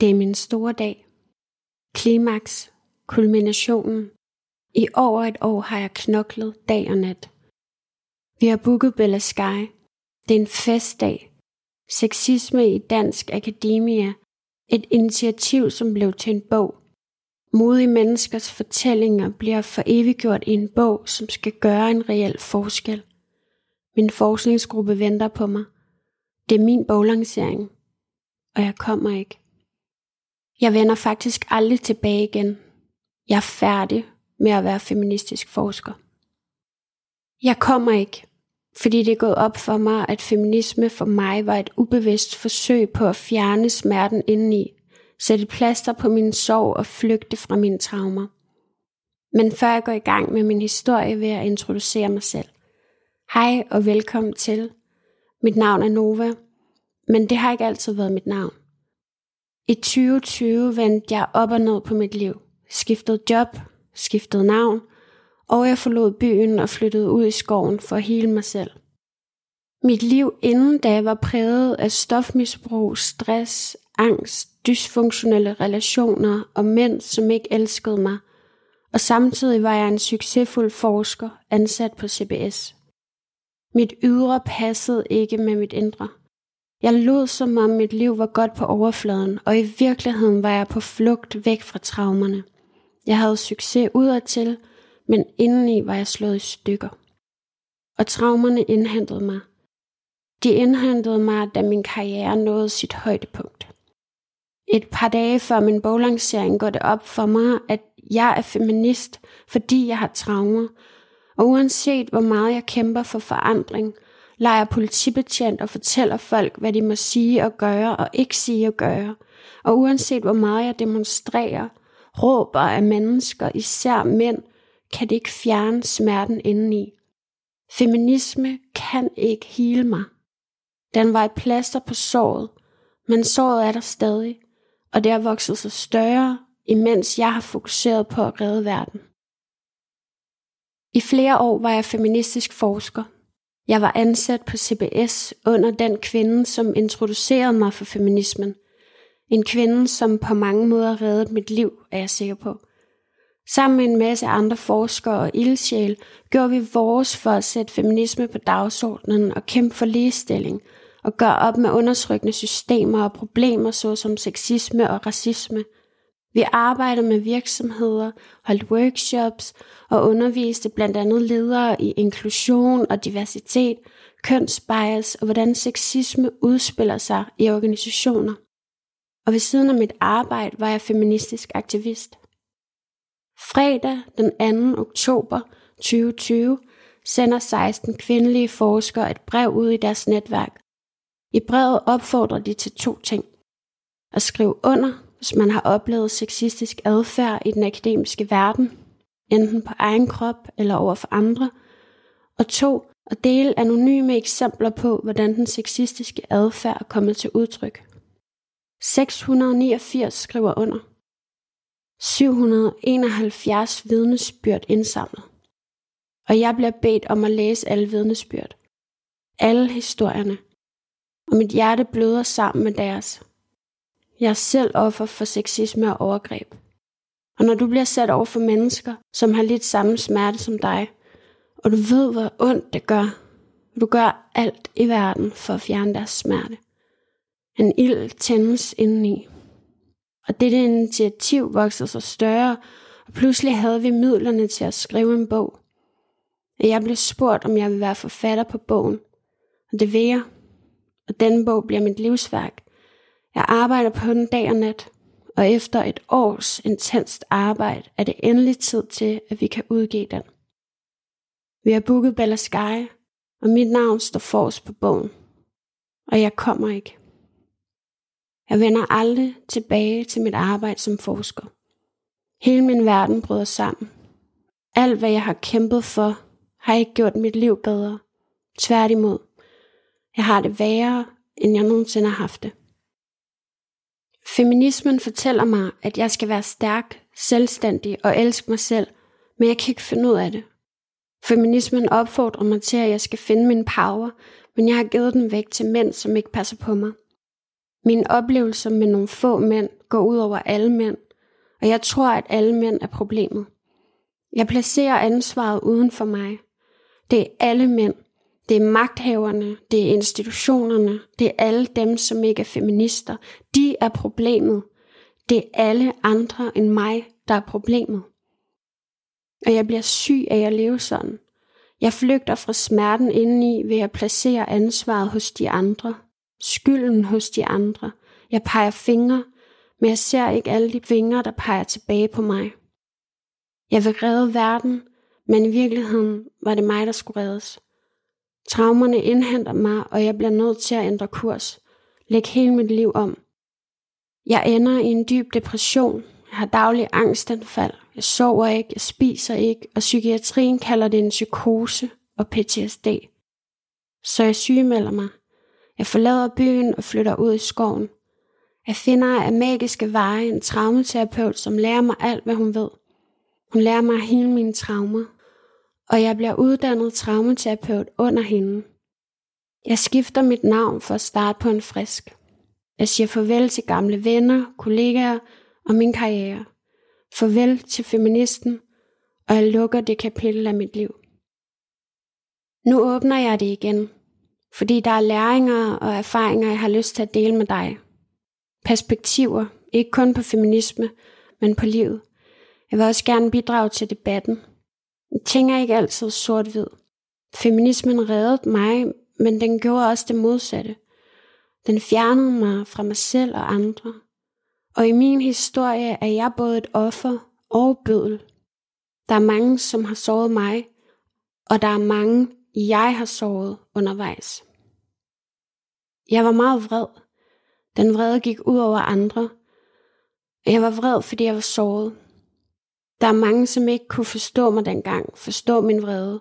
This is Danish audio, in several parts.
Det er min store dag. Klimaks, kulminationen. I over et år har jeg knoklet dag og nat. Vi har booket Bella Sky. Det er en festdag. Sexisme i Dansk Akademia. Et initiativ, som blev til en bog. Modige menneskers fortællinger bliver for eviggjort i en bog, som skal gøre en reel forskel. Min forskningsgruppe venter på mig. Det er min boglancering, og jeg kommer ikke. Jeg vender faktisk aldrig tilbage igen. Jeg er færdig med at være feministisk forsker. Jeg kommer ikke, fordi det er gået op for mig, at feminisme for mig var et ubevidst forsøg på at fjerne smerten indeni, sætte plaster på min sorg og flygte fra mine traumer. Men før jeg går i gang med min historie, vil jeg introducere mig selv. Hej og velkommen til. Mit navn er Nova, men det har ikke altid været mit navn. I 2020 vendte jeg op og ned på mit liv. Skiftede job, skiftede navn, og jeg forlod byen og flyttede ud i skoven for at hele mig selv. Mit liv inden da var præget af stofmisbrug, stress, angst, dysfunktionelle relationer og mænd, som ikke elskede mig. Og samtidig var jeg en succesfuld forsker ansat på CBS. Mit ydre passede ikke med mit indre. Jeg lod som om mit liv var godt på overfladen, og i virkeligheden var jeg på flugt væk fra traumerne. Jeg havde succes udadtil, men indeni var jeg slået i stykker. Og traumerne indhentede mig. De indhentede mig, da min karriere nåede sit højdepunkt. Et par dage før min boglancering går det op for mig, at jeg er feminist, fordi jeg har traumer. Og uanset hvor meget jeg kæmper for forandring, leger politibetjent og fortæller folk, hvad de må sige og gøre og ikke sige og gøre. Og uanset hvor meget jeg demonstrerer, råber af mennesker, især mænd, kan det ikke fjerne smerten indeni. Feminisme kan ikke hele mig. Den var et plaster på såret, men såret er der stadig, og det har vokset sig større, imens jeg har fokuseret på at redde verden. I flere år var jeg feministisk forsker. Jeg var ansat på CBS under den kvinde, som introducerede mig for feminismen. En kvinde, som på mange måder reddede mit liv, er jeg sikker på. Sammen med en masse andre forskere og ildsjæl gjorde vi vores for at sætte feminisme på dagsordenen og kæmpe for ligestilling og gøre op med undertrykkende systemer og problemer såsom sexisme og racisme. Vi arbejdede med virksomheder, holdt workshops og underviste blandt andet ledere i inklusion og diversitet, kønsbias og hvordan sexisme udspiller sig i organisationer. Og ved siden af mit arbejde var jeg feministisk aktivist. Fredag den 2. oktober 2020 sender 16 kvindelige forskere et brev ud i deres netværk. I brevet opfordrer de til to ting. At skrive under, hvis man har oplevet sexistisk adfærd i den akademiske verden, enten på egen krop eller over for andre. Og to, at dele anonyme eksempler på, hvordan den sexistiske adfærd er kommet til udtryk. 689 skriver under. 771 vidnesbyrd indsamlet. Og jeg bliver bedt om at læse alle vidnesbyrd. Alle historierne. Og mit hjerte bløder sammen med deres. Jeg er selv offer for sexisme og overgreb. Og når du bliver sat over for mennesker, som har lidt samme smerte som dig, og du ved, hvor ondt det gør, du gør alt i verden for at fjerne deres smerte. En ild tændes indeni. Og dette initiativ voksede sig større, og pludselig havde vi midlerne til at skrive en bog. Og jeg blev spurgt, om jeg ville være forfatter på bogen. Og det vil jeg. Og den bog bliver mit livsværk. Jeg arbejder på den dag og nat, og efter et års intenst arbejde er det endelig tid til, at vi kan udgive den. Vi har booket Bella Sky, og mit navn står forrest på bogen. Og jeg kommer ikke. Jeg vender aldrig tilbage til mit arbejde som forsker. Hele min verden bryder sammen. Alt hvad jeg har kæmpet for, har ikke gjort mit liv bedre. Tværtimod. Jeg har det værre, end jeg nogensinde har haft det. Feminismen fortæller mig, at jeg skal være stærk, selvstændig og elske mig selv, men jeg kan ikke finde ud af det. Feminismen opfordrer mig til, at jeg skal finde min power, men jeg har givet den væk til mænd, som ikke passer på mig. Mine oplevelser med nogle få mænd går ud over alle mænd, og jeg tror, at alle mænd er problemet. Jeg placerer ansvaret uden for mig. Det er alle mænd. Det er magthaverne, det er institutionerne, det er alle dem, som ikke er feminister. De er problemet. Det er alle andre end mig, der er problemet. Og jeg bliver syg af at leve sådan. Jeg flygter fra smerten indeni ved at placere ansvaret hos de andre. Skylden hos de andre. Jeg peger fingre, men jeg ser ikke alle de fingre, der peger tilbage på mig. Jeg vil redde verden, men i virkeligheden var det mig, der skulle reddes. Traumerne indhenter mig, og jeg bliver nødt til at ændre kurs. Læg hele mit liv om. Jeg ender i en dyb depression. Jeg har daglig angstanfald. Jeg sover ikke, jeg spiser ikke, og psykiatrien kalder det en psykose og PTSD. Så jeg sygemelder mig. Jeg forlader byen og flytter ud i skoven. Jeg finder af magiske veje en traumaterapeut, som lærer mig alt, hvad hun ved. Hun lærer mig hele mine traumer, og jeg bliver uddannet traumaterapeut under hende. Jeg skifter mit navn for at starte på en frisk. Jeg siger farvel til gamle venner, kollegaer og min karriere. Farvel til feministen, og jeg lukker det kapitel af mit liv. Nu åbner jeg det igen, fordi der er læringer og erfaringer, jeg har lyst til at dele med dig. Perspektiver, ikke kun på feminisme, men på livet. Jeg vil også gerne bidrage til debatten. Jeg tænker ikke altid sort-hvid. Feminismen reddede mig, men den gjorde også det modsatte. Den fjernede mig fra mig selv og andre. Og i min historie er jeg både et offer og bødel. Der er mange, som har såret mig, og der er mange, jeg har såret undervejs. Jeg var meget vred. Den vrede gik ud over andre. Jeg var vred, fordi jeg var såret. Der er mange, som ikke kunne forstå mig dengang, forstå min vrede.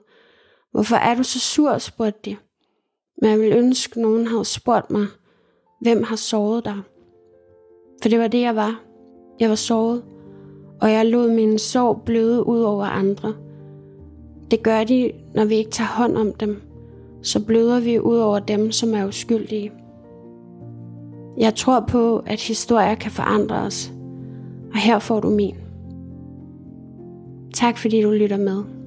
Hvorfor er du så sur, spurgte de. Men jeg ville ønske, at nogen havde spurgt mig, hvem har såret dig? For det var det, jeg var. Jeg var såret, og jeg lod min sorg bløde ud over andre. Det gør de, når vi ikke tager hånd om dem. Så bløder vi ud over dem, som er uskyldige. Jeg tror på, at historier kan forandre os. Og her får du min. Tak fordi du lytter med.